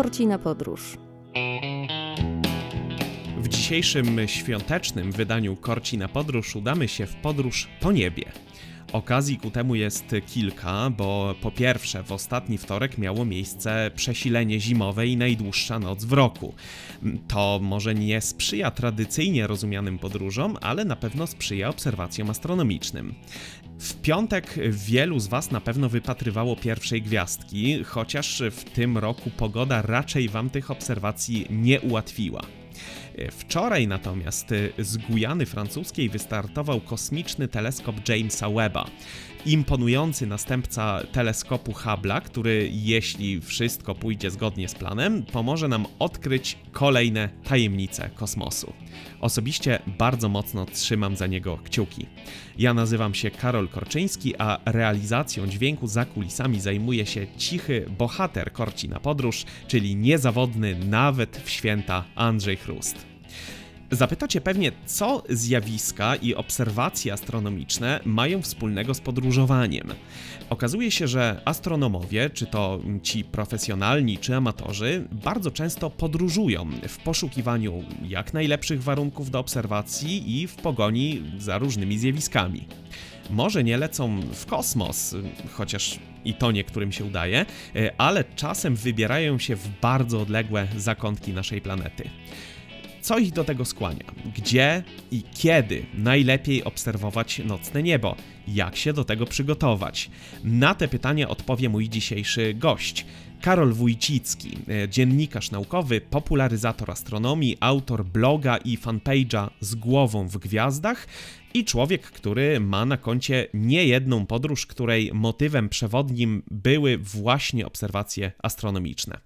Korci na podróż. W dzisiejszym świątecznym wydaniu Korci na podróż udamy się w podróż po niebie. Okazji ku temu jest kilka, bo po pierwsze w ostatni wtorek miało miejsce przesilenie zimowe i najdłuższa noc w roku. To może nie sprzyja tradycyjnie rozumianym podróżom, ale na pewno sprzyja obserwacjom astronomicznym. W piątek wielu z Was na pewno wypatrywało pierwszej gwiazdki, chociaż w tym roku pogoda raczej Wam tych obserwacji nie ułatwiła. Wczoraj natomiast z Gujany francuskiej wystartował kosmiczny teleskop Jamesa Webba. Imponujący następca teleskopu Hubble'a, który, jeśli wszystko pójdzie zgodnie z planem, pomoże nam odkryć kolejne tajemnice kosmosu. Osobiście bardzo mocno trzymam za niego kciuki. Ja nazywam się Karol Korczyński, a realizacją dźwięku za kulisami zajmuje się cichy bohater Korci na podróż, czyli niezawodny nawet w święta Andrzej Chrust. Zapytacie pewnie, co zjawiska i obserwacje astronomiczne mają wspólnego z podróżowaniem. Okazuje się, że astronomowie, czy to ci profesjonalni, czy amatorzy, bardzo często podróżują w poszukiwaniu jak najlepszych warunków do obserwacji i w pogoni za różnymi zjawiskami. Może nie lecą w kosmos, chociaż i to niektórym się udaje, ale czasem wybierają się w bardzo odległe zakątki naszej planety. Co ich do tego skłania? Gdzie i kiedy najlepiej obserwować nocne niebo? Jak się do tego przygotować? Na te pytania odpowie mój dzisiejszy gość. Karol Wójcicki, dziennikarz naukowy, popularyzator astronomii, autor bloga i fanpage'a z głową w gwiazdach i człowiek, który ma na koncie niejedną podróż, której motywem przewodnim były właśnie obserwacje astronomiczne.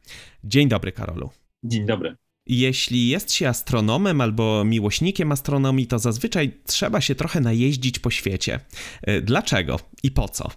Dzień dobry, Karolu. Dzień dobry. Jeśli jest się astronomem albo miłośnikiem astronomii, to zazwyczaj trzeba się trochę najeździć po świecie. Dlaczego i po co?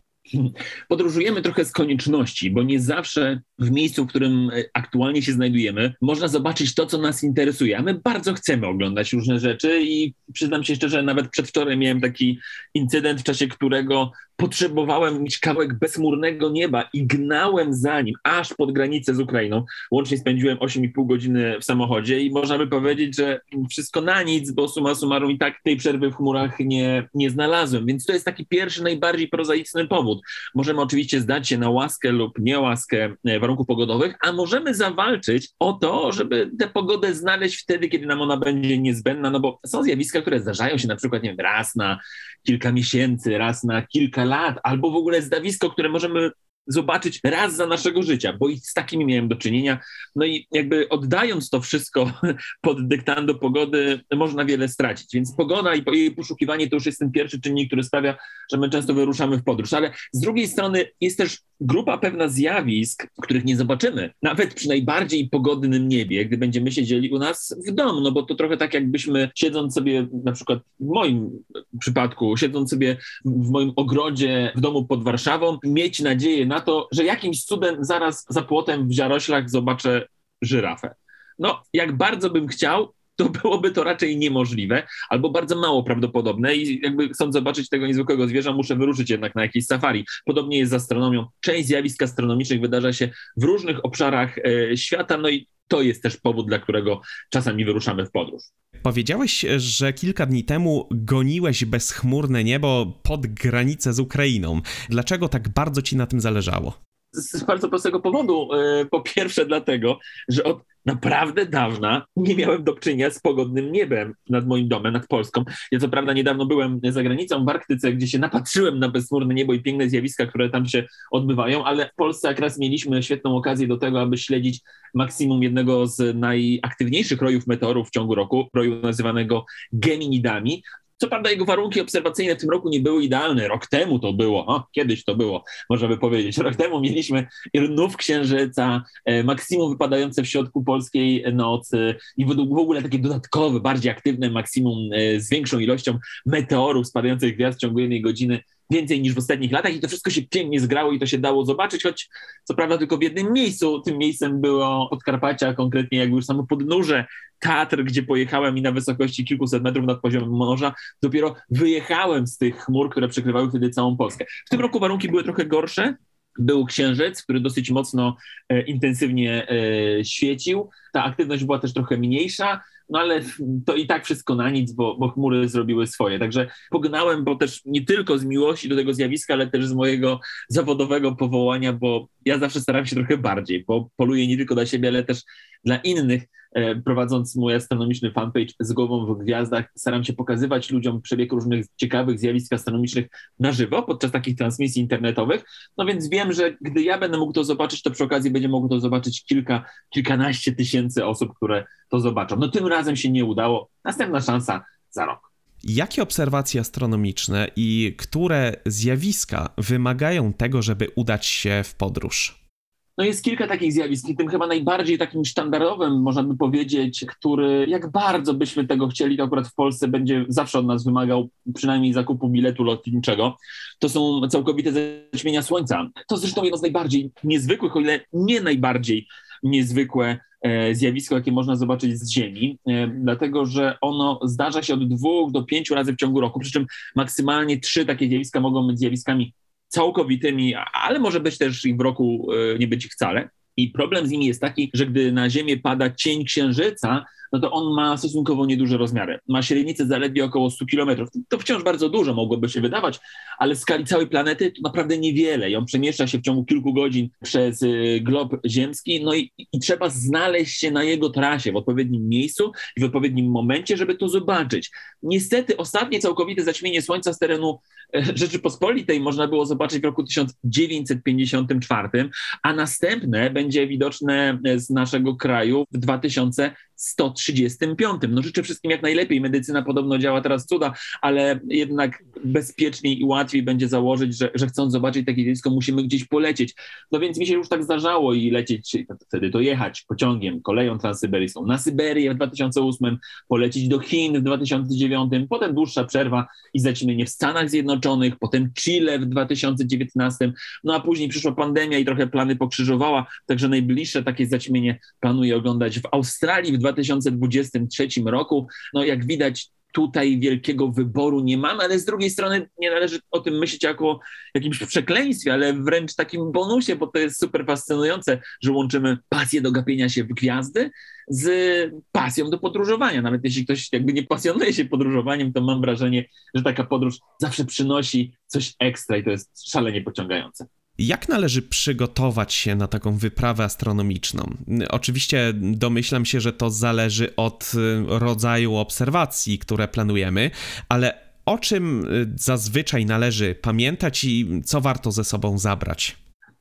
Podróżujemy trochę z konieczności, bo nie zawsze w miejscu, w którym aktualnie się znajdujemy, można zobaczyć to, co nas interesuje. A my bardzo chcemy oglądać różne rzeczy i przyznam się szczerze, nawet przedwczoraj miałem taki incydent, w czasie którego potrzebowałem mieć kawałek bezmurnego nieba i gnałem za nim aż pod granicę z Ukrainą. Łącznie spędziłem 8,5 godziny w samochodzie i można by powiedzieć, że wszystko na nic, bo suma summarum i tak tej przerwy w chmurach nie, nie znalazłem. Więc to jest taki pierwszy, najbardziej prozaiczny powód. Możemy oczywiście zdać się na łaskę lub niełaskę warunków pogodowych, a możemy zawalczyć o to, żeby tę pogodę znaleźć wtedy, kiedy nam ona będzie niezbędna, no bo są zjawiska, które zdarzają się na przykład nie wiem, raz na kilka miesięcy, raz na kilka lat, albo w ogóle zdawisko, które możemy zobaczyć raz za naszego życia, bo i z takimi miałem do czynienia. No i jakby oddając to wszystko pod dyktando pogody, można wiele stracić. Więc pogoda i jej poszukiwanie to już jest ten pierwszy czynnik, który sprawia, że my często wyruszamy w podróż. Ale z drugiej strony jest też grupa pewna zjawisk, których nie zobaczymy, nawet przy najbardziej pogodnym niebie, gdy będziemy siedzieli u nas w domu, no bo to trochę tak jakbyśmy siedząc sobie, na przykład w moim przypadku, siedząc sobie w moim ogrodzie w domu pod Warszawą, mieć nadzieję na to, że jakimś cudem zaraz za płotem w Ziaroślach zobaczę żyrafę. No, jak bardzo bym chciał, to byłoby to raczej niemożliwe albo bardzo mało prawdopodobne i jakby chcąc zobaczyć tego niezwykłego zwierza, muszę wyruszyć jednak na jakieś safari. Podobnie jest z astronomią. Część zjawisk astronomicznych wydarza się w różnych obszarach e, świata, no i to jest też powód, dla którego czasami wyruszamy w podróż. Powiedziałeś, że kilka dni temu goniłeś bezchmurne niebo pod granicę z Ukrainą. Dlaczego tak bardzo ci na tym zależało? Z bardzo prostego powodu. Po pierwsze, dlatego, że od naprawdę dawna nie miałem do czynienia z pogodnym niebem nad moim domem, nad Polską. Ja co prawda niedawno byłem za granicą w Arktyce, gdzie się napatrzyłem na bezchmurne niebo i piękne zjawiska, które tam się odbywają, ale w Polsce jak raz mieliśmy świetną okazję do tego, aby śledzić maksimum jednego z najaktywniejszych rojów meteorów w ciągu roku, roju nazywanego Geminidami. Co prawda jego warunki obserwacyjne w tym roku nie były idealne. Rok temu to było, o, kiedyś to było, można by powiedzieć. Rok temu mieliśmy rnów księżyca, e, maksimum wypadające w środku polskiej nocy i w ogóle takie dodatkowe, bardziej aktywne maksimum e, z większą ilością meteorów spadających gwiazd w ciągu jednej godziny więcej niż w ostatnich latach i to wszystko się pięknie zgrało i to się dało zobaczyć, choć co prawda tylko w jednym miejscu. Tym miejscem było Podkarpacia, konkretnie jakby już samo podnóże Tatr, gdzie pojechałem i na wysokości kilkuset metrów nad poziomem morza dopiero wyjechałem z tych chmur, które przykrywały wtedy całą Polskę. W tym roku warunki były trochę gorsze, był księżyc, który dosyć mocno e, intensywnie e, świecił. Ta aktywność była też trochę mniejsza, no ale to i tak wszystko na nic, bo, bo chmury zrobiły swoje. Także pognałem, bo też nie tylko z miłości do tego zjawiska, ale też z mojego zawodowego powołania, bo ja zawsze staram się trochę bardziej, bo poluję nie tylko dla siebie, ale też dla innych. E, prowadząc mój astronomiczny fanpage z głową w gwiazdach, staram się pokazywać ludziom przebieg różnych ciekawych zjawisk astronomicznych na żywo podczas takich transmisji internetowych. No więc wiem, że gdy ja będę mógł to zobaczyć, to przy okazji będzie mogło to zobaczyć kilka, kilkanaście tysięcy osób, które to zobaczą. No tym razem się nie udało. Następna szansa za rok. Jakie obserwacje astronomiczne i które zjawiska wymagają tego, żeby udać się w podróż? No jest kilka takich zjawisk i tym chyba najbardziej takim sztandarowym, można by powiedzieć, który jak bardzo byśmy tego chcieli, to akurat w Polsce będzie zawsze od nas wymagał przynajmniej zakupu biletu lotniczego. To są całkowite zaćmienia Słońca. To zresztą jedno z najbardziej niezwykłych, o ile nie najbardziej niezwykłe e, zjawisko, jakie można zobaczyć z Ziemi, e, dlatego że ono zdarza się od dwóch do pięciu razy w ciągu roku, przy czym maksymalnie trzy takie zjawiska mogą być zjawiskami całkowitymi, ale może być też ich w roku e, nie być ich wcale. I problem z nimi jest taki, że gdy na Ziemię pada cień księżyca, no to on ma stosunkowo nieduże rozmiary. Ma średnicę zaledwie około 100 km. To wciąż bardzo dużo mogłoby się wydawać, ale w skali całej planety to naprawdę niewiele. I on przemieszcza się w ciągu kilku godzin przez y, glob ziemski, no i, i trzeba znaleźć się na jego trasie w odpowiednim miejscu i w odpowiednim momencie, żeby to zobaczyć. Niestety ostatnie całkowite zaćmienie Słońca z terenu e, Rzeczypospolitej można było zobaczyć w roku 1954, a następne będzie widoczne z naszego kraju w 2000 135. No życzę wszystkim jak najlepiej. Medycyna podobno działa teraz cuda, ale jednak bezpieczniej i łatwiej będzie założyć, że, że chcąc zobaczyć takie zjawisko, musimy gdzieś polecieć. No więc mi się już tak zdarzało i lecieć, wtedy to jechać pociągiem, koleją transsyberyjską, na Syberię w 2008, polecieć do Chin w 2009, potem dłuższa przerwa i zaćmienie w Stanach Zjednoczonych, potem Chile w 2019, no a później przyszła pandemia i trochę plany pokrzyżowała, także najbliższe takie zaćmienie planuję oglądać w Australii w 2023 roku. No jak widać, tutaj wielkiego wyboru nie mamy, ale z drugiej strony nie należy o tym myśleć jako o jakimś przekleństwie, ale wręcz takim bonusie, bo to jest super fascynujące, że łączymy pasję do gapienia się w gwiazdy z pasją do podróżowania. Nawet jeśli ktoś jakby nie pasjonuje się podróżowaniem, to mam wrażenie, że taka podróż zawsze przynosi coś ekstra i to jest szalenie pociągające. Jak należy przygotować się na taką wyprawę astronomiczną? Oczywiście domyślam się, że to zależy od y, rodzaju obserwacji, które planujemy, ale o czym y, zazwyczaj należy pamiętać i co warto ze sobą zabrać?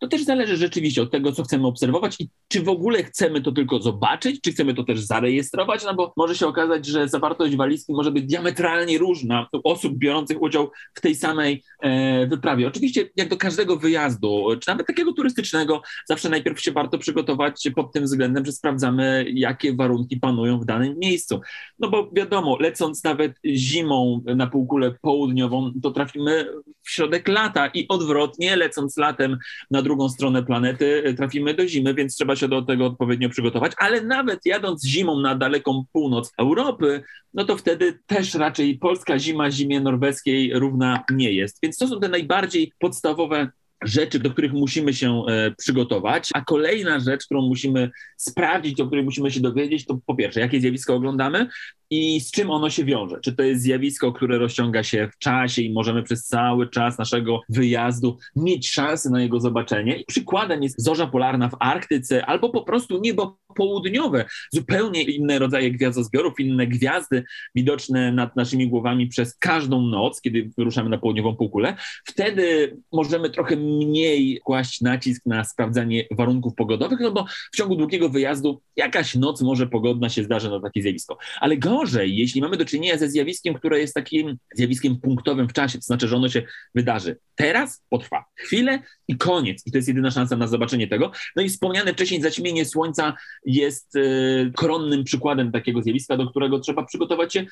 To też zależy rzeczywiście od tego, co chcemy obserwować i czy w ogóle chcemy to tylko zobaczyć, czy chcemy to też zarejestrować, no bo może się okazać, że zawartość walizki może być diametralnie różna u osób biorących udział w tej samej e, wyprawie. Oczywiście, jak do każdego wyjazdu, czy nawet takiego turystycznego, zawsze najpierw się warto przygotować pod tym względem, że sprawdzamy, jakie warunki panują w danym miejscu. No bo wiadomo, lecąc nawet zimą na półkulę południową, to trafimy w środek lata i odwrotnie, lecąc latem na drugą stronę planety, e, trafimy do zimy, więc trzeba się do tego odpowiednio przygotować. Ale nawet jadąc zimą na daleką północ Europy, no to wtedy też raczej polska zima zimie norweskiej równa nie jest. Więc to są te najbardziej podstawowe rzeczy, do których musimy się e, przygotować. A kolejna rzecz, którą musimy sprawdzić, o której musimy się dowiedzieć, to po pierwsze, jakie zjawisko oglądamy, i z czym ono się wiąże. Czy to jest zjawisko, które rozciąga się w czasie i możemy przez cały czas naszego wyjazdu mieć szansę na jego zobaczenie. I przykładem jest zorza polarna w Arktyce albo po prostu niebo południowe, zupełnie inne rodzaje gwiazdozbiorów, inne gwiazdy widoczne nad naszymi głowami przez każdą noc, kiedy wyruszamy na południową półkulę. Wtedy możemy trochę mniej kłaść nacisk na sprawdzanie warunków pogodowych, no bo w ciągu długiego wyjazdu jakaś noc może pogodna się zdarzy na takie zjawisko. Ale gorzej, jeśli mamy do czynienia ze zjawiskiem, które jest takim zjawiskiem punktowym w czasie, to znaczy, że ono się wydarzy teraz, potrwa chwilę i koniec. I to jest jedyna szansa na zobaczenie tego. No i wspomniane wcześniej zaćmienie Słońca jest y, koronnym przykładem takiego zjawiska, do którego trzeba przygotować się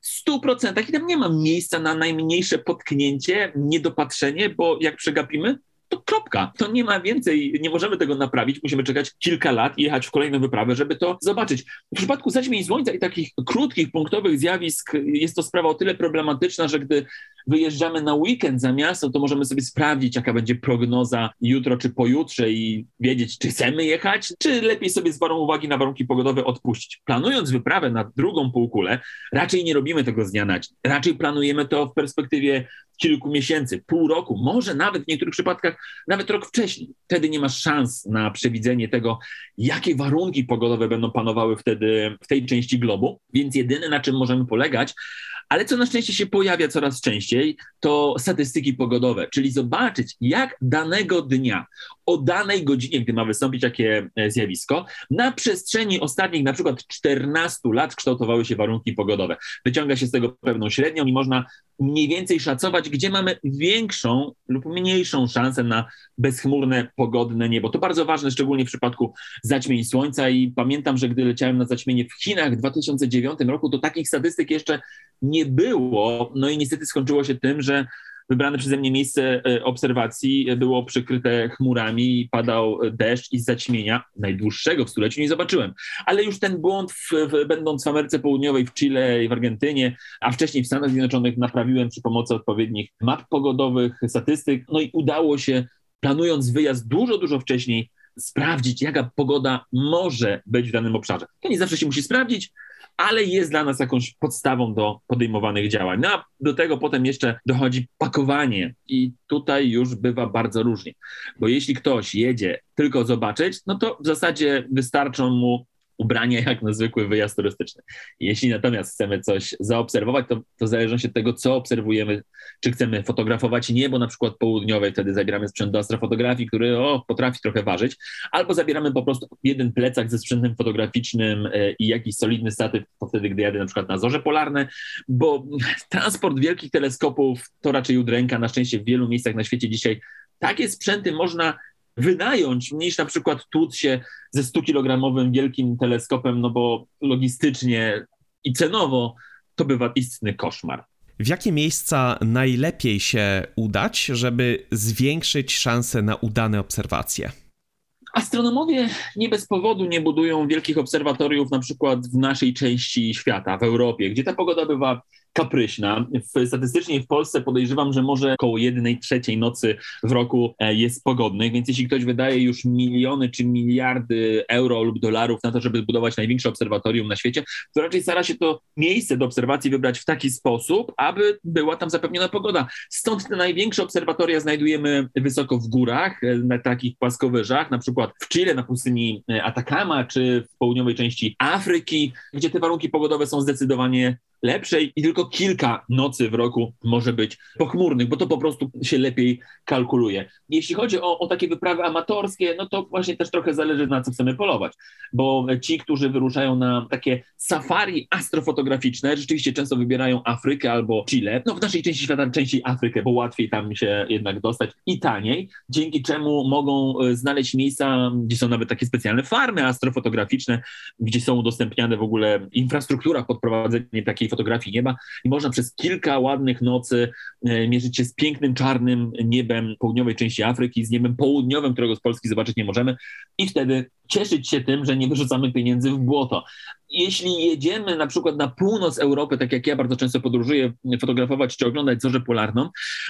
w 100% i tam nie ma miejsca na najmniejsze potknięcie, niedopatrzenie, bo jak przegapimy, to kropka. To nie ma więcej, nie możemy tego naprawić. Musimy czekać kilka lat i jechać w kolejną wyprawę, żeby to zobaczyć. W przypadku zaćmień słońca i takich krótkich, punktowych zjawisk jest to sprawa o tyle problematyczna, że gdy wyjeżdżamy na weekend za miasto, to możemy sobie sprawdzić, jaka będzie prognoza jutro czy pojutrze i wiedzieć, czy chcemy jechać, czy lepiej sobie z warą uwagi na warunki pogodowe odpuścić. Planując wyprawę na drugą półkulę, raczej nie robimy tego z dnia na dzień. Raczej planujemy to w perspektywie kilku miesięcy, pół roku, może nawet w niektórych przypadkach nawet rok wcześniej. Wtedy nie masz szans na przewidzenie tego, jakie warunki pogodowe będą panowały wtedy w tej części globu, więc jedyne na czym możemy polegać, ale co na szczęście się pojawia coraz częściej, to statystyki pogodowe, czyli zobaczyć, jak danego dnia, o danej godzinie, gdy ma wystąpić takie e, zjawisko, na przestrzeni ostatnich na przykład 14 lat kształtowały się warunki pogodowe. Wyciąga się z tego pewną średnią i można mniej więcej szacować, gdzie mamy większą lub mniejszą szansę na bezchmurne, pogodne niebo. To bardzo ważne, szczególnie w przypadku zaćmień słońca i pamiętam, że gdy leciałem na zaćmienie w Chinach w 2009 roku, to takich statystyk jeszcze nie było, no i niestety skończyło się tym, że wybrane przeze mnie miejsce e, obserwacji było przykryte chmurami, padał deszcz i zaćmienia najdłuższego w stuleciu nie zobaczyłem. Ale już ten błąd, w, w, będąc w Ameryce Południowej, w Chile i w Argentynie, a wcześniej w Stanach Zjednoczonych, naprawiłem przy pomocy odpowiednich map pogodowych, statystyk, no i udało się, planując wyjazd dużo, dużo wcześniej, sprawdzić, jaka pogoda może być w danym obszarze. To nie zawsze się musi sprawdzić, ale jest dla nas jakąś podstawą do podejmowanych działań. No a do tego potem jeszcze dochodzi pakowanie i tutaj już bywa bardzo różnie, bo jeśli ktoś jedzie tylko zobaczyć, no to w zasadzie wystarczą mu ubranie jak na zwykły wyjazd turystyczny. Jeśli natomiast chcemy coś zaobserwować, to, to zależy od tego, co obserwujemy, czy chcemy fotografować niebo na przykład południowe, wtedy zabieramy sprzęt do astrofotografii, który o, potrafi trochę ważyć, albo zabieramy po prostu jeden plecak ze sprzętem fotograficznym e, i jakiś solidny statyw, to wtedy, gdy jadę na przykład na zorze polarne, bo transport wielkich teleskopów to raczej udręka, na szczęście w wielu miejscach na świecie dzisiaj takie sprzęty można wynająć, niż na przykład tłuc się ze 100-kilogramowym wielkim teleskopem, no bo logistycznie i cenowo to bywa istny koszmar. W jakie miejsca najlepiej się udać, żeby zwiększyć szanse na udane obserwacje? Astronomowie nie bez powodu nie budują wielkich obserwatoriów, na przykład w naszej części świata, w Europie, gdzie ta pogoda bywa kapryśna. W, statystycznie w Polsce podejrzewam, że może około jednej trzeciej nocy w roku e, jest pogodnych, więc jeśli ktoś wydaje już miliony czy miliardy euro lub dolarów na to, żeby zbudować największe obserwatorium na świecie, to raczej stara się to miejsce do obserwacji wybrać w taki sposób, aby była tam zapewniona pogoda. Stąd te największe obserwatoria znajdujemy wysoko w górach, e, na takich płaskowyżach, na przykład w Chile, na pustyni e, Atacama, czy w południowej części Afryki, gdzie te warunki pogodowe są zdecydowanie lepszej i tylko kilka nocy w roku może być pochmurnych, bo to po prostu się lepiej kalkuluje. Jeśli chodzi o, o takie wyprawy amatorskie, no to właśnie też trochę zależy na co chcemy polować, bo ci, którzy wyruszają na takie safari astrofotograficzne, rzeczywiście często wybierają Afrykę albo Chile, no w naszej części świata częściej Afrykę, bo łatwiej tam się jednak dostać i taniej, dzięki czemu mogą e, znaleźć miejsca, gdzie są nawet takie specjalne farmy astrofotograficzne, gdzie są udostępniane w ogóle infrastruktura pod prowadzenie takiej fotografii nieba i można przez kilka ładnych nocy e, mierzyć się z pięknym czarnym niebem południowej części Afryki, z niebem południowym, którego z Polski zobaczyć nie możemy i wtedy cieszyć się tym, że nie wyrzucamy pieniędzy w błoto. Jeśli jedziemy na przykład na północ Europy, tak jak ja bardzo często podróżuję, fotografować czy oglądać zorzę polarną,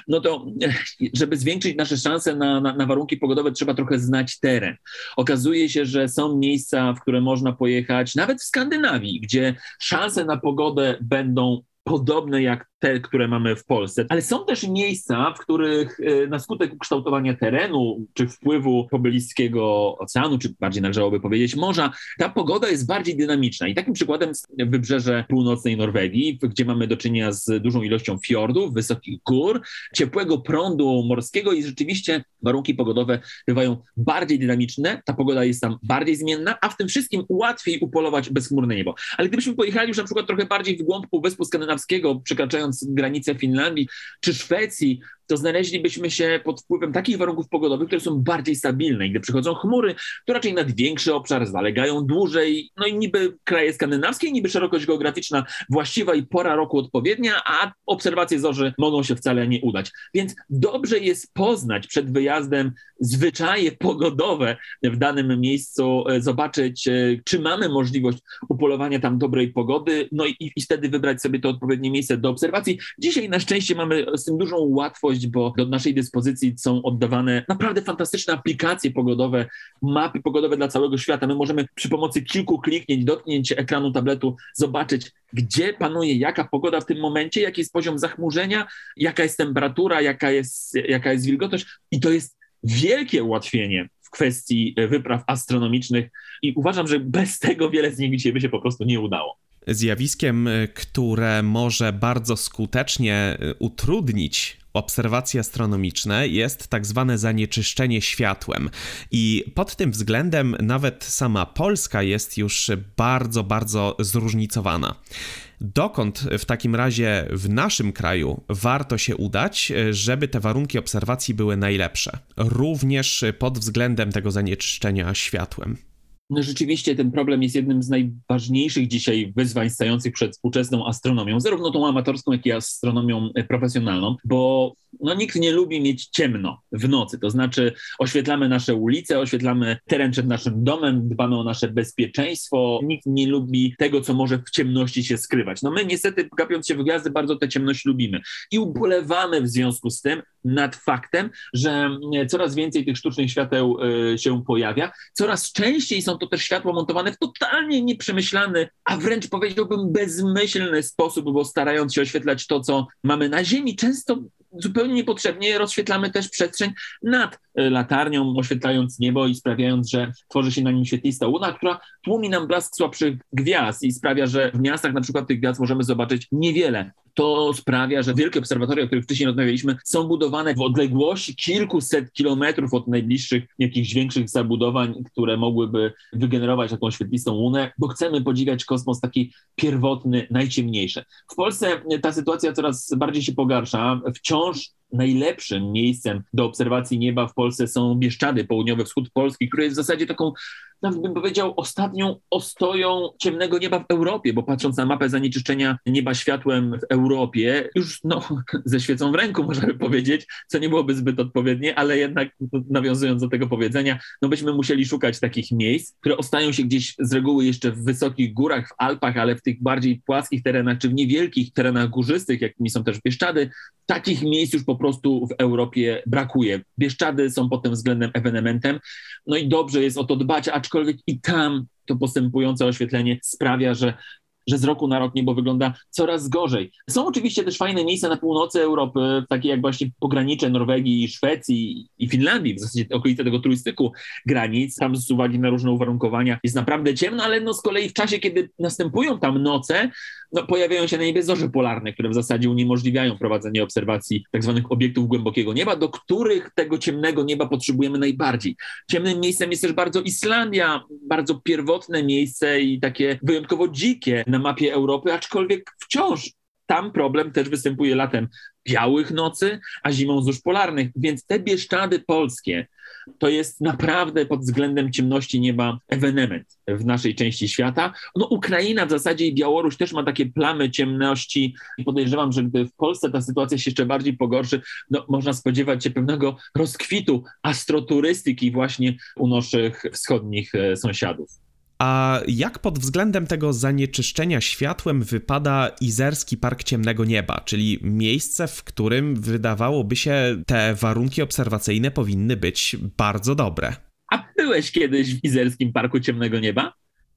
no to żeby zwiększyć nasze szanse na, na, na, warunki pogodowe, trzeba trochę znać teren. Okazuje się, że są miejsca, w które można pojechać, nawet w Skandynawii, gdzie szanse na pogodę będą podobne jak te, które mamy w Polsce, ale są też miejsca, w których e, na skutek ukształtowania terenu, czy wpływu pobliskiego oceanu, czy bardziej należałoby powiedzieć morza, ta pogoda jest bardziej dynamiczna. I takim przykładem jest wybrzeże północnej Norwegii, gdzie mamy do czynienia z dużą ilością fiordów, wysokich gór, ciepłego prądu morskiego i rzeczywiście warunki pogodowe bywają bardziej dynamiczne, ta pogoda jest tam bardziej zmienna, a w tym wszystkim łatwiej upolować bezchmurne niebo. Ale gdybyśmy pojechali już na przykład trochę bardziej w głąb Półwyspu Skandynawskiego, przekraczając przekraczając granicę Finlandii czy Szwecji, to znaleźlibyśmy się pod wpływem takich warunków pogodowych, które są bardziej stabilne. I gdy przychodzą chmury, to raczej nad większy obszar zalegają dłużej. No i niby kraje skandynawskie, niby szerokość geograficzna właściwa i pora roku odpowiednia, a obserwacje zorzy mogą się wcale nie udać. Więc dobrze jest poznać przed wyjazdem zwyczaje pogodowe w danym miejscu, e, zobaczyć, e, czy mamy możliwość upolowania tam dobrej pogody, no i, i wtedy wybrać sobie to odpowiednie miejsce do obserwacji obserwacji. Dzisiaj na szczęście mamy z tym dużą łatwość, bo do naszej dyspozycji są oddawane naprawdę fantastyczne aplikacje pogodowe, mapy pogodowe dla całego świata. My możemy przy pomocy kilku kliknięć, dotknięć ekranu tabletu zobaczyć, gdzie panuje jaka pogoda w tym momencie, jaki jest poziom zachmurzenia, jaka jest temperatura, jaka jest, jaka jest wilgotność. I to jest wielkie ułatwienie w kwestii wypraw astronomicznych i uważam, że bez tego wiele z nich dzisiaj by się po prostu nie udało. Zjawiskiem, które może bardzo skutecznie utrudnić obserwacje astronomiczne jest tak zwane zanieczyszczenie światłem. I pod tym względem nawet sama Polska jest już bardzo, bardzo zróżnicowana. Dokąd w takim razie w naszym kraju warto się udać, żeby te warunki obserwacji były najlepsze, również pod względem tego zanieczyszczenia światłem? No rzeczywiście ten problem jest jednym z najważniejszych dzisiaj wyzwań stających przed współczesną astronomią, zarówno tą amatorską, jak i astronomią profesjonalną, bo no, nikt nie lubi mieć ciemno w nocy. To znaczy, oświetlamy nasze ulice, oświetlamy teren przed naszym domem, dbamy o nasze bezpieczeństwo. Nikt nie lubi tego, co może w ciemności się skrywać. No my niestety, gapiąc się w gwiazdy, bardzo tę ciemność lubimy i ubolewamy w związku z tym nad faktem, że e, coraz więcej tych sztucznych świateł y, się pojawia. Coraz częściej są to też światła montowane w totalnie nieprzemyślany, a wręcz powiedziałbym bezmyślny sposób, bo starając się oświetlać to, co mamy na Ziemi, często zupełnie niepotrzebnie rozświetlamy też przestrzeń nad e, latarnią, oświetlając niebo i sprawiając, że tworzy się na nim świetlista łuna, która tłumi nam blask słabszych gwiazd i sprawia, że w miastach na przykład tych gwiazd możemy zobaczyć niewiele. To sprawia, że wielkie obserwatoria, o których wcześniej rozmawialiśmy, są budowane w odległości kilkuset kilometrów od najbliższych jakichś większych zabudowań, które mogłyby wygenerować taką świetlistą łunę, bo chcemy podziwiać kosmos taki pierwotny, najciemniejszy. W Polsce ta sytuacja coraz bardziej się pogarsza. Wciąż najlepszym miejscem do obserwacji nieba w Polsce są Bieszczady, południowy wschód Polski, który jest w zasadzie taką nawet bym powiedział, ostatnią ostoją ciemnego nieba w Europie, bo patrząc na mapę zanieczyszczenia nieba światłem w Europie, już no, ze świecą w ręku możemy powiedzieć, co nie byłoby zbyt odpowiednie, ale jednak nawiązując do tego powiedzenia, no byśmy musieli szukać takich miejsc, które ostają się gdzieś z reguły jeszcze w wysokich górach, w Alpach, ale w tych bardziej płaskich terenach, czy w niewielkich terenach górzystych, jakimi są też Bieszczady, takich miejsc już po prostu w Europie brakuje. Bieszczady są pod tym względem ewenementem, no i dobrze jest o to dbać, aczkolwiek i tam to postępujące oświetlenie sprawia, że że z roku na rok niebo wygląda coraz gorzej. Są oczywiście też fajne miejsca na północy Europy, takie jak właśnie pogranicze Norwegii, Szwecji i Finlandii, w zasadzie okolice tego trójstyku granic. Tam z uwagi na różne uwarunkowania jest naprawdę ciemno, ale no z kolei w czasie, kiedy następują tam noce, no, pojawiają się na niebie zorze polarne, które w zasadzie uniemożliwiają prowadzenie obserwacji tak zwanych obiektów głębokiego nieba, do których tego ciemnego nieba potrzebujemy najbardziej. Ciemnym miejscem jest też bardzo Islandia, bardzo pierwotne miejsce i takie wyjątkowo dzikie na mapie Europy, aczkolwiek wciąż tam problem też występuje latem białych nocy, a zimą zórz polarnych, więc te Bieszczady polskie to jest naprawdę pod względem ciemności nieba ewenement w naszej części świata. No Ukraina w zasadzie i Białoruś też ma takie plamy ciemności i podejrzewam, że gdy w Polsce ta sytuacja się jeszcze bardziej pogorszy, no można spodziewać się pewnego rozkwitu astroturystyki właśnie u naszych wschodnich e, sąsiadów. A jak pod względem tego zanieczyszczenia światłem wypada Izerski Park Ciemnego Nieba, czyli miejsce, w którym wydawałoby się te warunki obserwacyjne powinny być bardzo dobre? A byłeś kiedyś w Izerskim Parku Ciemnego Nieba?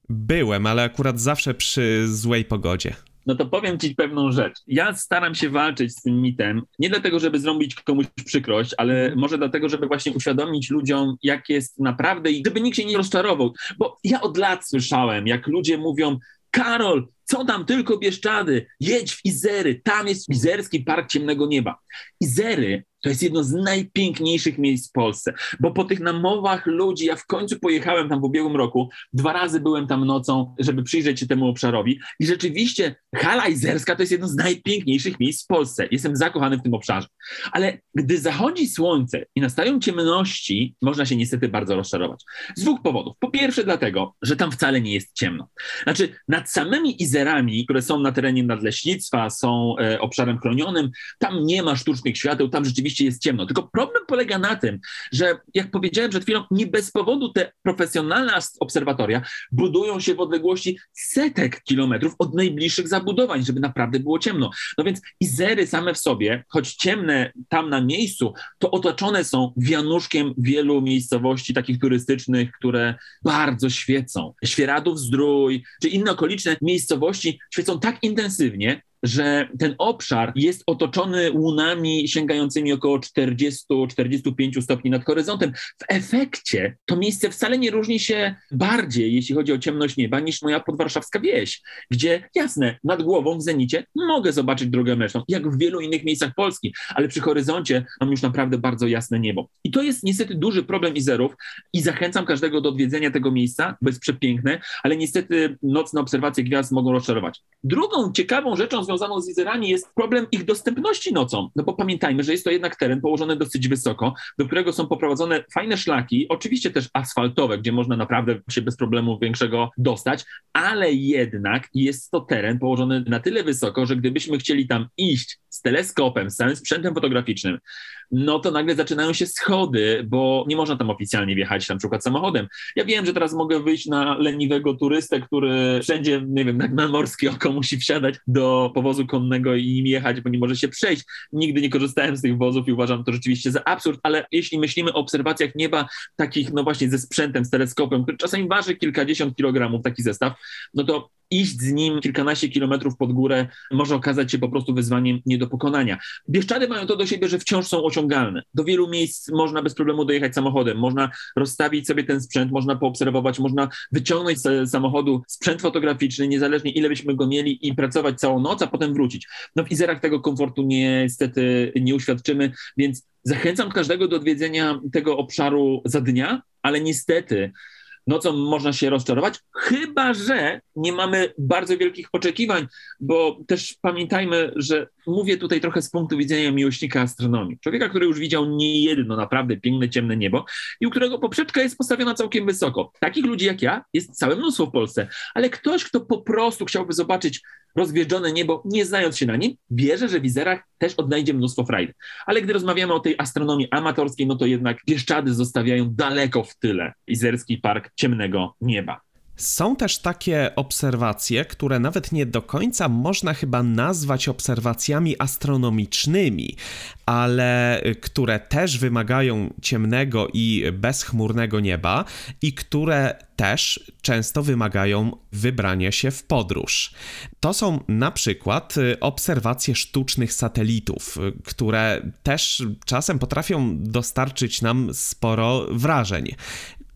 Byłem, ale akurat zawsze przy złej pogodzie no to powiem ci pewną rzecz. Ja staram się walczyć z tym mitem, nie dlatego, żeby zrobić komuś przykrość, ale mhm. może dlatego, żeby właśnie uświadomić ludziom, jak jest naprawdę i żeby nikt się nie rozczarował. Bo ja od lat słyszałem, jak ludzie mówią, Karol, co tam tylko Bieszczady, jedź w Izery, tam jest Izerski Park Ciemnego Nieba. Izery to jest jedno z najpiękniejszych miejsc w Polsce, bo po tych namowach ludzi, ja w końcu pojechałem tam w ubiegłym roku, dwa razy byłem tam nocą, żeby przyjrzeć się temu obszarowi i rzeczywiście Hala Izerska to jest jedno z najpiękniejszych miejsc w Polsce. Jestem zakochany w tym obszarze. Ale gdy zachodzi słońce i nastają ciemności, można się niestety bardzo rozczarować. Z dwóch powodów. Po pierwsze dlatego, że tam wcale nie jest ciemno. Znaczy nad samymi Izerami, które są na terenie nadleśnictwa, są e, obszarem chronionym, tam nie ma sztucznych świateł, tam rzeczywiście rzeczywiście jest ciemno. Tylko problem polega na tym, że jak powiedziałem przed chwilą, nie bez powodu te profesjonalne obserwatoria budują się w odległości setek kilometrów od najbliższych zabudowań, żeby naprawdę było ciemno. No więc Izery same w sobie, choć ciemne tam na miejscu, to otoczone są wianuszkiem wielu miejscowości takich turystycznych, które bardzo świecą. Świeradów Zdrój, czy inne okoliczne miejscowości świecą tak intensywnie, że ten obszar jest otoczony łunami sięgającymi około 40-45 stopni nad horyzontem. W efekcie to miejsce wcale nie różni się bardziej, jeśli chodzi o ciemność nieba, niż moja podwarszawska wieś, gdzie jasne, nad głową w zenicie mogę zobaczyć drogę mleczną, jak w wielu innych miejscach Polski, ale przy horyzoncie mam już naprawdę bardzo jasne niebo. I to jest niestety duży problem Izerów i zachęcam każdego do odwiedzenia tego miejsca, bo jest przepiękne, ale niestety nocne obserwacje gwiazd mogą rozczarować. Drugą ciekawą rzeczą związaną związaną z Izerami jest problem ich dostępności nocą. No bo pamiętajmy, że jest to jednak teren położony dosyć wysoko, do którego są poprowadzone fajne szlaki, oczywiście też asfaltowe, gdzie można naprawdę się bez problemu większego dostać, ale jednak jest to teren położony na tyle wysoko, że gdybyśmy chcieli tam iść z teleskopem, z całym sprzętem fotograficznym, no to nagle zaczynają się schody, bo nie można tam oficjalnie wjechać na przykład samochodem. Ja wiem, że teraz mogę wyjść na leniwego turystę, który wszędzie, nie wiem, na morskie oko musi wsiadać do powozu konnego i nim jechać, bo nie może się przejść. Nigdy nie korzystałem z tych wozów i uważam to rzeczywiście za absurd, ale jeśli myślimy o obserwacjach nieba takich, no właśnie ze sprzętem, z teleskopem, który czasami waży kilkadziesiąt kilogramów, taki zestaw, no to iść z nim kilkanaście kilometrów pod górę może okazać się po prostu wyzwaniem nie do pokonania. Bieszczady mają to do siebie, że wciąż są osiągalne. Do wielu miejsc można bez problemu dojechać samochodem, można rozstawić sobie ten sprzęt, można poobserwować, można wyciągnąć z samochodu sprzęt fotograficzny, niezależnie ile byśmy go mieli i pracować całą noc, a potem wrócić. No w Izerach tego komfortu niestety nie uświadczymy, więc zachęcam każdego do odwiedzenia tego obszaru za dnia, ale niestety nocą można się rozczarować, chyba że nie mamy bardzo wielkich oczekiwań, bo też pamiętajmy, że mówię tutaj trochę z punktu widzenia miłośnika astronomii. Człowieka, który już widział niejedno naprawdę piękne, ciemne niebo i u którego poprzeczka jest postawiona całkiem wysoko. Takich ludzi jak ja jest całe mnóstwo w Polsce, ale ktoś, kto po prostu chciałby zobaczyć rozgwieżdżone niebo, nie znając się na nim, wierzę, że w Izerach też odnajdzie mnóstwo frajdy. Ale gdy rozmawiamy o tej astronomii amatorskiej, no to jednak Bieszczady zostawiają daleko w tyle Izerski Park Ciemnego Nieba. Są też takie obserwacje, które nawet nie do końca można chyba nazwać obserwacjami astronomicznymi, ale które też wymagają ciemnego i bezchmurnego nieba i które też często wymagają wybrania się w podróż. To są na przykład obserwacje sztucznych satelitów, które też czasem potrafią dostarczyć nam sporo wrażeń.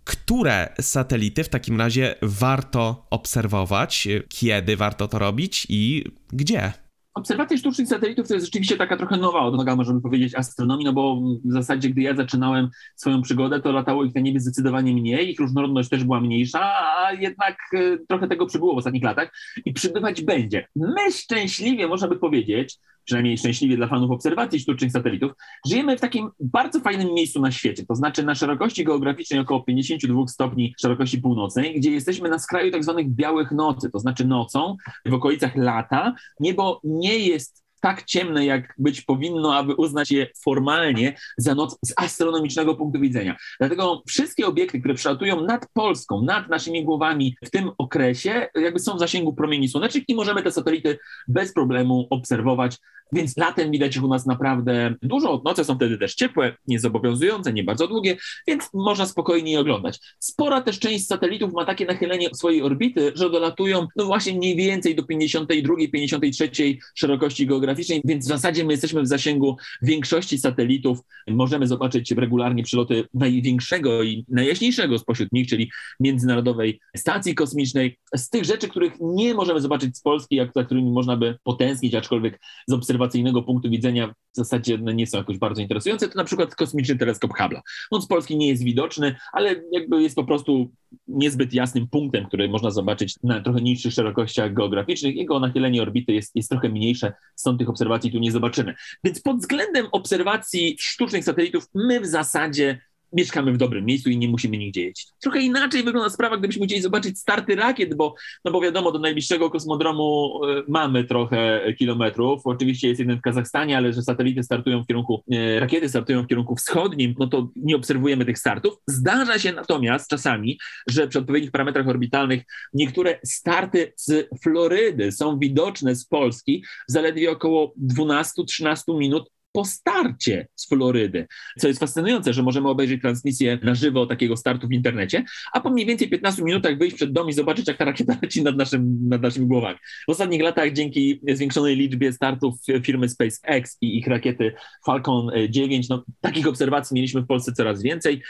Które satelity w takim razie warto obserwować, kiedy warto to robić i gdzie? Obserwacja sztucznych satelitów to jest rzeczywiście taka trochę nowa odnoga, możemy powiedzieć, astronomii, no bo w zasadzie, gdy ja zaczynałem swoją przygodę, to latało ich na niebie zdecydowanie mniej, ich różnorodność też była mniejsza, a jednak e, trochę tego przybyło w ostatnich latach i przybywać będzie. My szczęśliwie, można by powiedzieć, przynajmniej szczęśliwie dla fanów obserwacji sztucznych satelitów, żyjemy w takim bardzo fajnym miejscu na świecie, to znaczy na szerokości geograficznej około 52 stopni szerokości północnej, gdzie jesteśmy na skraju tak zwanych białych nocy, to znaczy nocą w okolicach lata. Niebo nie jest tak ciemne, jak być powinno, aby uznać je formalnie za noc z astronomicznego punktu widzenia. Dlatego wszystkie obiekty, które przelatują nad Polską, nad naszymi głowami w tym okresie, jakby są w zasięgu promieni słonecznych i możemy te satelity bez problemu obserwować więc latem widać ich u nas naprawdę dużo. Noce są wtedy też ciepłe, niezobowiązujące, nie bardzo długie, więc można spokojnie je oglądać. Spora też część satelitów ma takie nachylenie swojej orbity, że dolatują no właśnie mniej więcej do 52, 53 szerokości geograficznej, więc w zasadzie my jesteśmy w zasięgu większości satelitów. Możemy zobaczyć regularnie przyloty największego i najjaśniejszego spośród nich, czyli Międzynarodowej Stacji Kosmicznej. Z tych rzeczy, których nie możemy zobaczyć z Polski, jak za którymi można by potęsknić, aczkolwiek z obserwacyjnego punktu widzenia zasadzie nie są jakoś bardzo interesujące, to na przykład kosmiczny teleskop Hubble'a. On z Polski nie jest widoczny, ale jakby jest po prostu niezbyt jasnym punktem, który można zobaczyć na trochę niższych szerokościach geograficznych. Jego nachylenie orbity jest, jest trochę mniejsze, stąd tych obserwacji tu nie zobaczymy. Więc pod względem obserwacji sztucznych satelitów my w zasadzie mieszkamy w dobrym miejscu i nie musimy nigdzie jeździć. Trochę inaczej wygląda sprawa, gdybyśmy chcieli zobaczyć starty rakiet, bo, no bo wiadomo, do najbliższego kosmodromu e, mamy trochę kilometrów. Oczywiście jest jeden w Kazachstanie, ale że satelity startują w kierunku, e, rakiety startują w kierunku wschodnim, no to nie obserwujemy tych startów. Zdarza się natomiast czasami, że przy odpowiednich parametrach orbitalnych niektóre starty z Florydy są widoczne z Polski zaledwie około 12-13 minut po starcie z Florydy. Co jest fascynujące, że możemy obejrzeć transmisję na żywo takiego startu w internecie, a po mniej więcej 15 minutach wyjść przed dom i zobaczyć, jak ta rakieta leci nad, naszym, nad naszymi głowami. W ostatnich latach dzięki zwiększonej liczbie startów firmy SpaceX i ich rakiety Falcon 9, no, takich obserwacji mieliśmy w Polsce coraz więcej.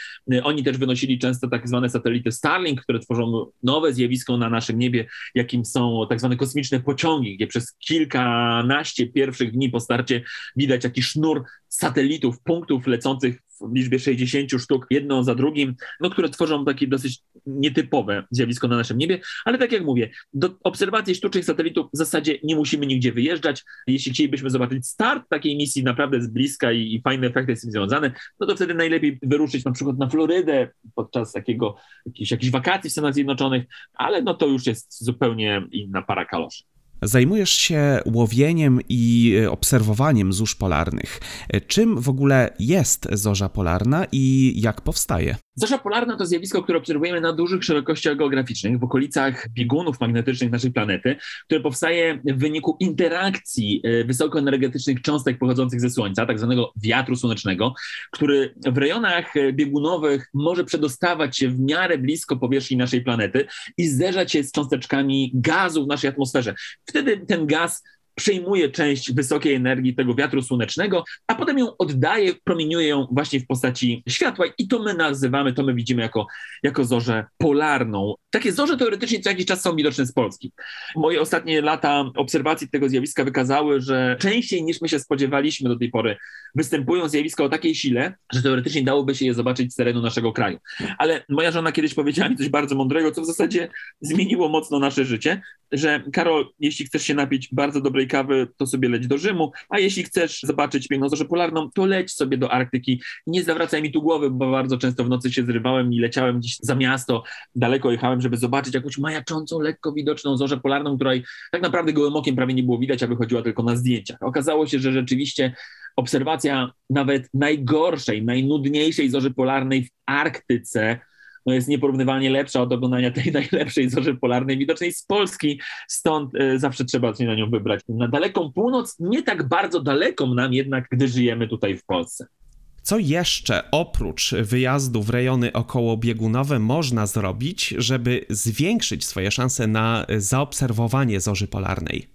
Oni też wynosili często tak zwane satelity Starlink, które tworzą nowe zjawisko na naszym niebie, jakim są tak zwane kosmiczne pociągi, gdzie przez kilkanaście pierwszych dni po starcie widać jakiś sznur satelitów, punktów lecących w liczbie 60 sztuk, jedno za drugim, no, które tworzą takie dosyć nietypowe zjawisko na naszym niebie, ale tak jak mówię, do obserwacji sztucznych satelitów w zasadzie nie musimy nigdzie wyjeżdżać. Jeśli chcielibyśmy zobaczyć start takiej misji naprawdę z bliska i, i fajne efekty z tym związane, no to wtedy najlepiej wyruszyć na przykład na Florydę podczas takiego, jakichś, jakichś wakacji w Stanach Zjednoczonych, ale no to już jest zupełnie inna para kaloszy. Zajmujesz się łowieniem i e, obserwowaniem zórz polarnych. E, czym w ogóle jest zorza polarna i jak powstaje? Zorza polarna to zjawisko, które obserwujemy na dużych szerokościach geograficznych, w okolicach biegunów magnetycznych naszej planety, które powstaje w wyniku interakcji e, wysokoenergetycznych cząstek pochodzących ze Słońca, tak zwanego wiatru słonecznego, który w rejonach biegunowych może przedostawać się w miarę blisko powierzchni naszej planety i zderzać się z cząsteczkami gazu w naszej atmosferze. Wtedy ten gaz przejmuje część wysokiej energii tego wiatru słonecznego, a potem ją oddaje, promieniuje ją właśnie w postaci światła i to my nazywamy, to my widzimy jako, jako zorzę polarną. Takie zorze teoretycznie co jakiś czas są widoczne z Polski. Moje ostatnie lata obserwacji tego zjawiska wykazały, że częściej niż my się spodziewaliśmy do tej pory występują zjawiska o takiej sile, że teoretycznie dałoby się je zobaczyć z terenu naszego kraju. Ale moja żona kiedyś powiedziała mi coś bardzo mądrego, co w zasadzie zmieniło mocno nasze życie, że Karol, jeśli chcesz się napić bardzo dobrej kawy, to sobie leć do Rzymu, a jeśli chcesz zobaczyć piękną zorzę polarną, to leć sobie do Arktyki. Nie zawracaj mi tu głowy, bo bardzo często w nocy się zrywałem i leciałem gdzieś za miasto, daleko jechałem, żeby zobaczyć jakąś majaczącą, lekko widoczną zorzę polarną, której tak naprawdę gołym okiem prawie nie było widać, a wychodziła tylko na zdjęciach. Okazało się, że rzeczywiście obserwacja nawet najgorszej, najnudniejszej zorzy polarnej w Arktyce no jest nieporównywalnie lepsza od oglądania tej najlepszej zorzy polarnej widocznej z Polski, stąd y, zawsze trzeba się na nią wybrać. Na daleką północ, nie tak bardzo daleką nam jednak, gdy żyjemy tutaj w Polsce. Co jeszcze oprócz wyjazdu w rejony okołobiegunowe można zrobić, żeby zwiększyć swoje szanse na zaobserwowanie zorzy polarnej?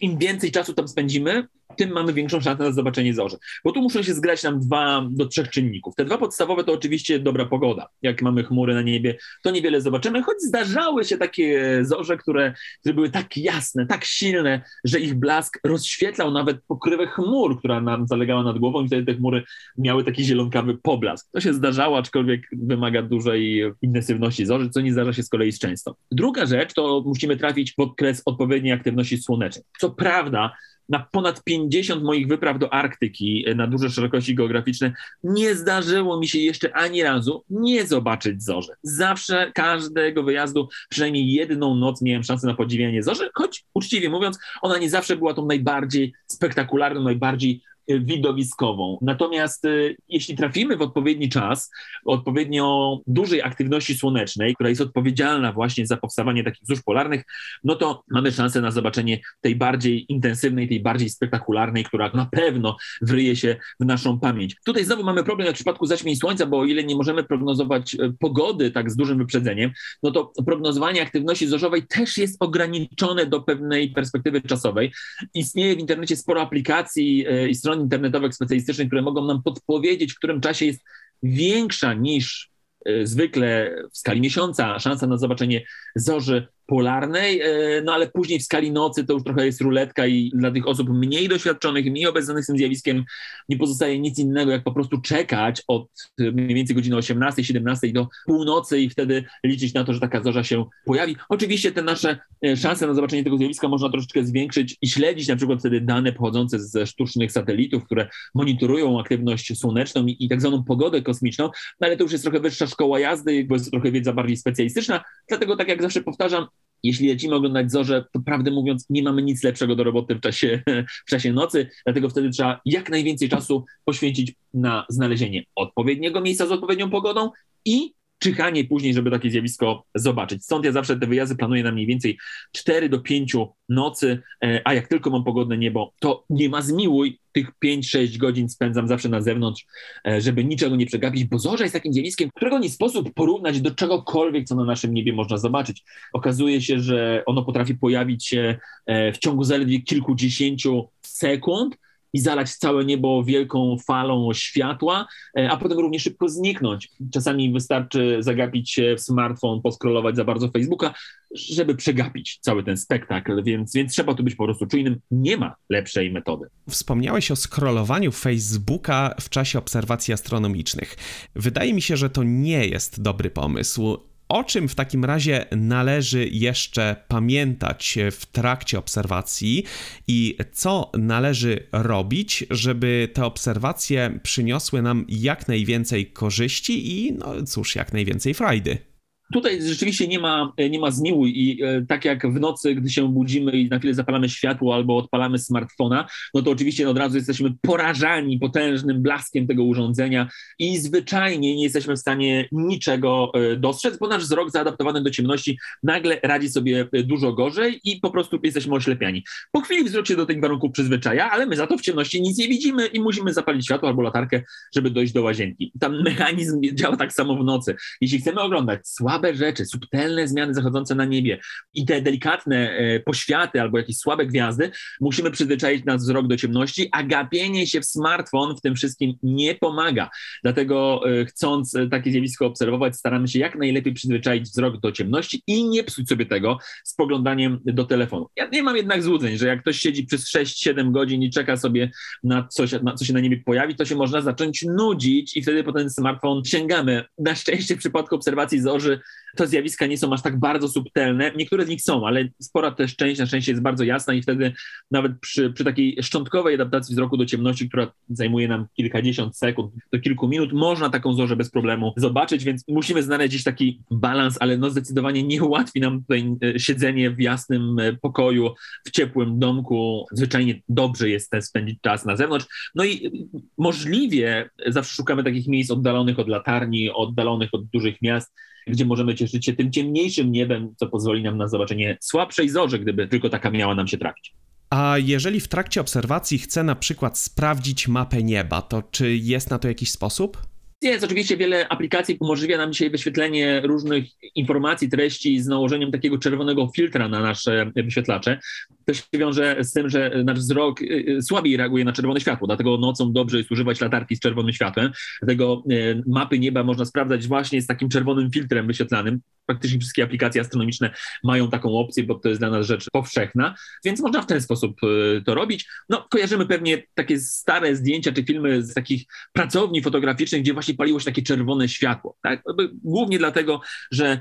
Im więcej czasu tam spędzimy, tym mamy większą szansę na zobaczenie zorzy. Bo tu muszą się zgrać nam dwa do trzech czynników. Te dwa podstawowe to oczywiście dobra pogoda. Jak mamy chmury na niebie, to niewiele zobaczymy, choć zdarzały się takie zorze, które, które były tak jasne, tak silne, że ich blask rozświetlał nawet pokrywę chmur, która nam zalegała nad głową i wtedy te chmury miały taki zielonkawy poblask. To się zdarzało, aczkolwiek wymaga dużej intensywności zorzy, co nie zdarza się z kolei z często. Druga rzecz to musimy trafić pod kres odpowiedniej aktywności słonecznej. Co prawda na ponad 50 moich wypraw do Arktyki e, na duże szerokości geograficzne nie zdarzyło mi się jeszcze ani razu nie zobaczyć zorzy. Zawsze każdego wyjazdu przynajmniej jedną noc miałem szansę na podziwianie zorzy, choć uczciwie mówiąc, ona nie zawsze była tą najbardziej spektakularną, najbardziej widowiskową. Natomiast y, jeśli trafimy w odpowiedni czas, odpowiednio dużej aktywności słonecznej, która jest odpowiedzialna właśnie za powstawanie takich zórz polarnych, no to mamy szansę na zobaczenie tej bardziej intensywnej, tej bardziej spektakularnej, która na pewno wryje się w naszą pamięć. Tutaj znowu mamy problem jak w przypadku zaćmień słońca, bo o ile nie możemy prognozować y, pogody tak z dużym wyprzedzeniem, no to prognozowanie aktywności zorzowej też jest ograniczone do pewnej perspektywy czasowej. Istnieje w internecie sporo aplikacji i stron stron internetowych specjalistycznych, które mogą nam podpowiedzieć, w którym czasie jest większa niż e, zwykle w skali miesiąca szansa na zobaczenie zorzy polarnej, e, no ale później w skali nocy to już trochę jest ruletka i dla tych osób mniej doświadczonych, mniej obeznanych z tym zjawiskiem nie pozostaje nic innego, jak po prostu czekać od mniej więcej godziny 18, 17 do północy i wtedy liczyć na to, że taka zorza się pojawi. Oczywiście te nasze e, szanse na zobaczenie tego zjawiska można troszeczkę zwiększyć i śledzić na przykład wtedy dane pochodzące ze sztucznych satelitów, które monitorują aktywność słoneczną i, i tak zwaną pogodę kosmiczną, no ale to już jest trochę wyższa szkoła jazdy, bo jest trochę wiedza bardziej specjalistyczna, dlatego tak jak zawsze powtarzam, jeśli lecimy oglądać zorze, to prawdę mówiąc, nie mamy nic lepszego do roboty w czasie, w czasie nocy, dlatego wtedy trzeba jak najwięcej czasu poświęcić na znalezienie odpowiedniego miejsca z odpowiednią pogodą i czyhanie później, żeby takie zjawisko zobaczyć. Stąd ja zawsze te wyjazdy planuję na mniej więcej 4 do 5 nocy, e, a jak tylko mam pogodne niebo, to nie ma zmiłuj, tych 5-6 godzin spędzam zawsze na zewnątrz, e, żeby niczego nie przegapić, bo zorza jest takim zjawiskiem, którego nie sposób porównać do czegokolwiek, co na naszym niebie można zobaczyć. Okazuje się, że ono potrafi pojawić się e, w ciągu zaledwie kilkudziesięciu sekund, i zalać całe niebo wielką falą światła, e, a potem równie szybko zniknąć. Czasami wystarczy zagapić się w smartfon, poskrolować za bardzo Facebooka, żeby przegapić cały ten spektakl, więc, więc trzeba tu być po prostu czujnym. Nie ma lepszej metody. Wspomniałeś o scrollowaniu Facebooka w czasie obserwacji astronomicznych. Wydaje mi się, że to nie jest dobry pomysł. O czym w takim razie należy jeszcze pamiętać w trakcie obserwacji i co należy robić, żeby te obserwacje przyniosły nam jak najwięcej korzyści i, no cóż, jak najwięcej frajdy? Tutaj rzeczywiście nie ma, nie ma zmiłuj i e, tak jak w nocy, gdy się budzimy i na chwilę zapalamy światło albo odpalamy smartfona, no to oczywiście od razu jesteśmy porażani potężnym blaskiem tego urządzenia i zwyczajnie nie jesteśmy w stanie niczego e, dostrzec, bo nasz wzrok zaadaptowany do ciemności nagle radzi sobie e, dużo gorzej i po prostu jesteśmy oślepiani. Po chwili wzrok się do tych warunków przyzwyczaja, ale my za to w ciemności nic nie widzimy i musimy zapalić światło albo latarkę, żeby dojść do łazienki. Tam mechanizm działa tak samo w nocy. Jeśli chcemy oglądać słabe słabe rzeczy, subtelne zmiany zachodzące na niebie i te delikatne e, poświaty albo jakieś słabe gwiazdy, musimy przyzwyczaić nasz wzrok do ciemności, a gapienie się w smartfon w tym wszystkim nie pomaga. Dlatego e, chcąc e, takie zjawisko obserwować, staramy się jak najlepiej przyzwyczaić wzrok do ciemności i nie psuć sobie tego spoglądaniem do telefonu. Ja nie mam jednak złudzeń, że jak ktoś siedzi przez 6-7 godzin i czeka sobie na coś, na co się na niebie pojawi, to się można zacząć nudzić i wtedy po ten smartfon sięgamy. Na szczęście w przypadku obserwacji zorzy te zjawiska nie są aż tak bardzo subtelne. Niektóre z nich są, ale spora też część na szczęście jest bardzo jasna i wtedy nawet przy, przy takiej szczątkowej adaptacji wzroku do ciemności, która zajmuje nam kilkadziesiąt sekund do kilku minut, można taką zorzę bez problemu zobaczyć, więc musimy znaleźć gdzieś taki balans, ale no zdecydowanie nie ułatwi nam tutaj e, siedzenie w jasnym e, pokoju, w ciepłym domku. Zwyczajnie dobrze jest spędzić czas na zewnątrz. No i możliwie zawsze szukamy takich miejsc oddalonych od latarni, oddalonych od dużych miast, gdzie możemy cieszyć się tym ciemniejszym niebem, co pozwoli nam na zobaczenie słabszej zorzy, gdyby tylko taka miała nam się trafić. A jeżeli w trakcie obserwacji chcę na przykład sprawdzić mapę nieba, to czy jest na to jakiś sposób? Jest oczywiście wiele aplikacji, umożliwia nam dzisiaj wyświetlenie różnych informacji, treści z nałożeniem takiego czerwonego filtra na nasze wyświetlacze. To się wiąże z tym, że nasz wzrok y, y, słabiej reaguje na czerwone światło, dlatego nocą dobrze jest używać latarki z czerwonym światłem. Dlatego mapy nieba można sprawdzać właśnie z takim czerwonym filtrem wyświetlanym. Praktycznie wszystkie aplikacje astronomiczne mają taką opcję, bo to jest dla nas rzecz powszechna, więc można w ten sposób to robić. No, kojarzymy pewnie takie stare zdjęcia czy filmy z takich pracowni fotograficznych, gdzie właśnie paliło się takie czerwone światło. Tak? Głównie dlatego, że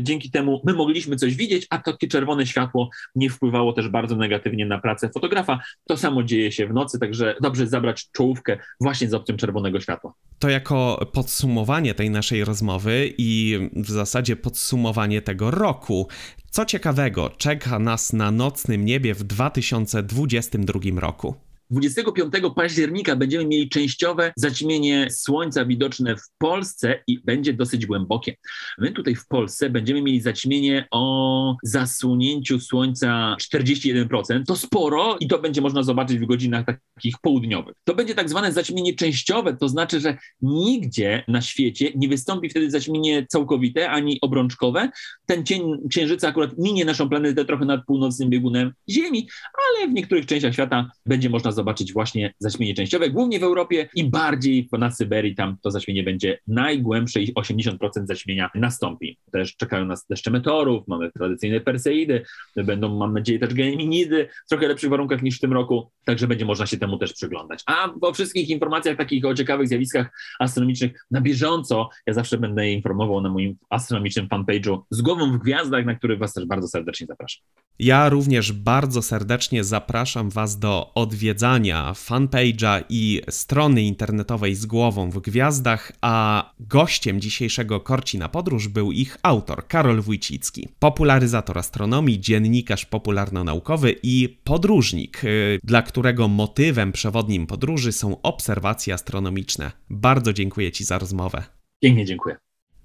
dzięki temu my mogliśmy coś widzieć, a takie czerwone światło nie wpływało też bardzo bardzo negatywnie na pracę fotografa. To samo dzieje się w nocy, także dobrze zabrać czołówkę właśnie z opcją czerwonego światła. To jako podsumowanie tej naszej rozmowy i w zasadzie podsumowanie tego roku. Co ciekawego czeka nas na nocnym niebie w 2022 roku? 25 października będziemy mieli częściowe zaćmienie słońca widoczne w Polsce i będzie dosyć głębokie. My tutaj w Polsce będziemy mieli zaćmienie o zasłonięciu słońca 41%. To sporo i to będzie można zobaczyć w godzinach takich południowych. To będzie tak zwane zaćmienie częściowe, to znaczy, że nigdzie na świecie nie wystąpi wtedy zaćmienie całkowite ani obrączkowe. Ten cień księżyca akurat minie naszą planetę trochę nad północnym biegunem Ziemi, ale w niektórych częściach świata będzie można zobaczyć zobaczyć właśnie zaćmienie częściowe, głównie w Europie i bardziej na Syberii, tam to zaćmienie będzie najgłębsze i 80% zaćmienia nastąpi. Też czekają nas deszcze meteorów, mamy tradycyjne perseidy, będą, mam nadzieję, też geminidy w trochę lepszych warunkach niż w tym roku, także będzie można się temu też przyglądać. A o wszystkich informacjach takich o ciekawych zjawiskach astronomicznych na bieżąco, ja zawsze będę informował na moim astronomicznym fanpage'u z głową w gwiazdach, na który Was też bardzo serdecznie zapraszam. Ja również bardzo serdecznie zapraszam Was do odwiedzania fanpage'a i strony internetowej z głową w gwiazdach, a gościem dzisiejszego Korci na Podróż był ich autor, Karol Wójcicki, popularyzator astronomii, dziennikarz popularno-naukowy i podróżnik, y, dla którego motywem przewodnim podróży są obserwacje astronomiczne. Bardzo dziękuję Ci za rozmowę. Pięknie dziękuję.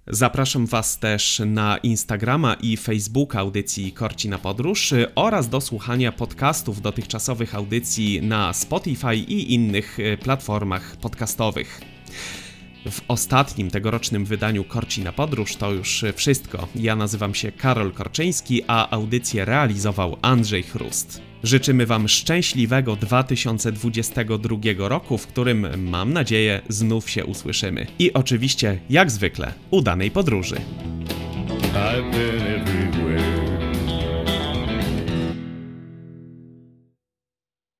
Zapraszam Was też na Instagrama i Facebooka audycji Korci na Podróż oraz do słuchania podcastów dotychczasowych audycji na Spotify i innych e, platformach podcastowych. W ostatnim tegorocznym wydaniu Korci na Podróż to już wszystko. Ja nazywam się Karol Korczyński, a audycję realizował Andrzej Chrust. Życzymy Wam szczęśliwego 2022 roku, w którym mam nadzieję znów się usłyszymy. I oczywiście, jak zwykle, udanej podróży.